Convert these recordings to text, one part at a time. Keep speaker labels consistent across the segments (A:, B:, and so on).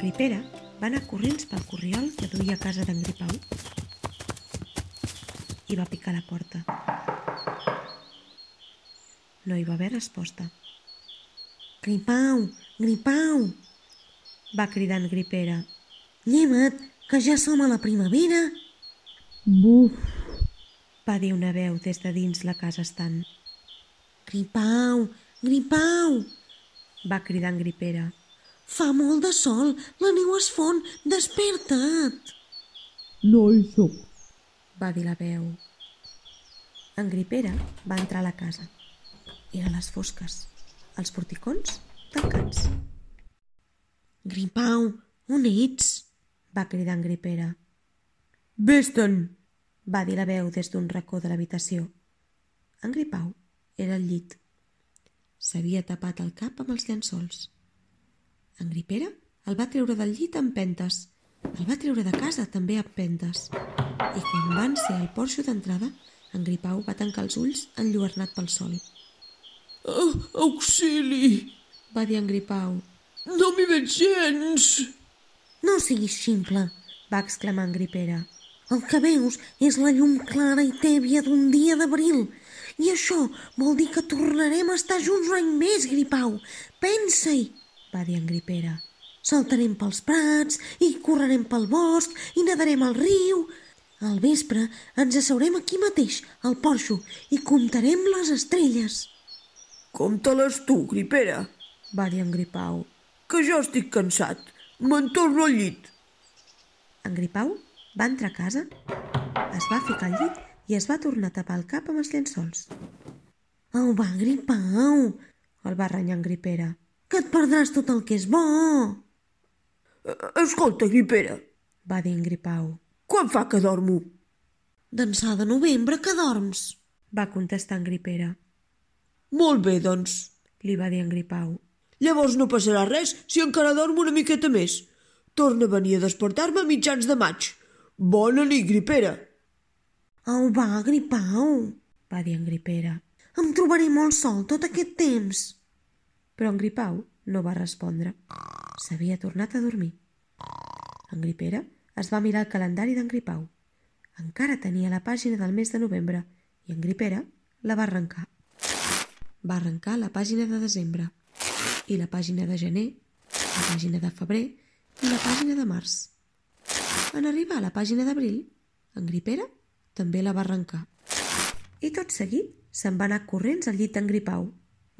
A: Gripera va anar corrents pel corriol que duia a casa d'en Gripau i va picar la porta. No hi va haver resposta.
B: Gripau, Gripau,
A: Va cridar en Gripera.
B: lleva't, que ja som a la primavera.
C: Buf,
A: Va dir una veu des de dins la casa estant.
B: Gripau, Gripau,
A: Va cridar en Gripera.
B: Fa molt de sol, la neu es fon, desperta't.
C: no hi sóc.
A: va dir la veu. En Gripera va entrar a la casa. Era a les fosques, els porticons tancats.
B: Gripau, on ets?
A: Va cridar en Gripera.
D: Vés-te'n!
A: Va dir la veu des d'un racó de l'habitació. En Gripau era al llit. S'havia tapat el cap amb els llençols. En Gripera el va treure del llit amb pentes. El va treure de casa també amb pentes. I quan van ser al porxo d'entrada, en Gripau va tancar els ulls enlluernat pel sol.
D: Oh, auxili!
A: Va dir en Gripau.
D: No m'hi veig gens!
B: No siguis ximple.
A: Va exclamar en Gripera.
B: El que veus és la llum clara i tèbia d'un dia d'abril. I això vol dir que tornarem a estar junts un any més, Gripau. Pensa-hi.
A: Va dir en Gripera.
B: Saltarem pels prats i correrem pel bosc i nadarem al riu. Al vespre ens asseurem aquí mateix, al porxo, i comptarem les estrelles.
D: Compte-les tu, gripera,
A: Va dir en Gripau.
D: que jo estic cansat. Me'n torno al llit.
A: En Gripau va entrar a casa, es va ficar al llit i es va tornar a tapar el cap amb els llençols.
B: Au, va, Gripau,
A: El va renyar en Gripera.
B: Que et perdràs tot el que és bo.
D: Eh, Escolta, gripera,
A: Va dir en Gripau.
D: quan fa que dormo?
B: D'ençà de novembre que dorms.
A: Va contestar en Gripera.
D: Molt bé, doncs.
A: Li va dir en Gripau.
D: Llavors no passarà res si encara dormo una miqueta més. Torna a venir a despertar-me a mitjans de maig. Bona nit, gripera.
B: Au, va, Gripau.
A: Va dir en Gripera.
B: Em trobaré molt sol tot aquest temps.
A: Però en Gripau no va respondre. S'havia tornat a dormir. En Gripera es va mirar el calendari d'en Gripau. Encara tenia la pàgina del mes de novembre i en Gripera la va arrencar. Va arrencar la pàgina de desembre i la pàgina de gener, la pàgina de febrer i la pàgina de març. En arribar a la pàgina d'abril, en Gripera també la va arrencar. I tot seguit se'n va anar corrents al llit d'en Gripau.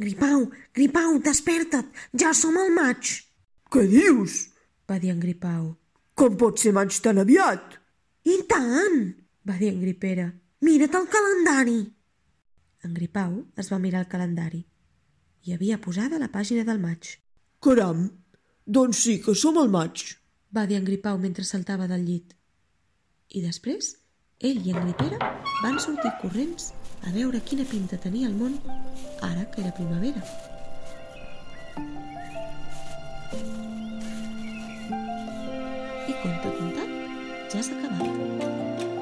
B: Gripau, Gripau, desperta't! Ja som al maig!
D: Què dius?
A: Va dir en Gripau.
D: Com pot ser maig tan aviat?
B: I tant!
A: Va dir en Gripera.
B: Mira't el calendari!
A: En Gripau es va mirar el calendari. Hi havia posada la pàgina del maig.
D: Caram, doncs sí que som al maig.
A: Va dir en Gripau mentre saltava del llit. I després, ell i en Gripera van sortir corrents a veure quina pinta tenia el món ara que era primavera. I conte contat, ja s'ha acabat.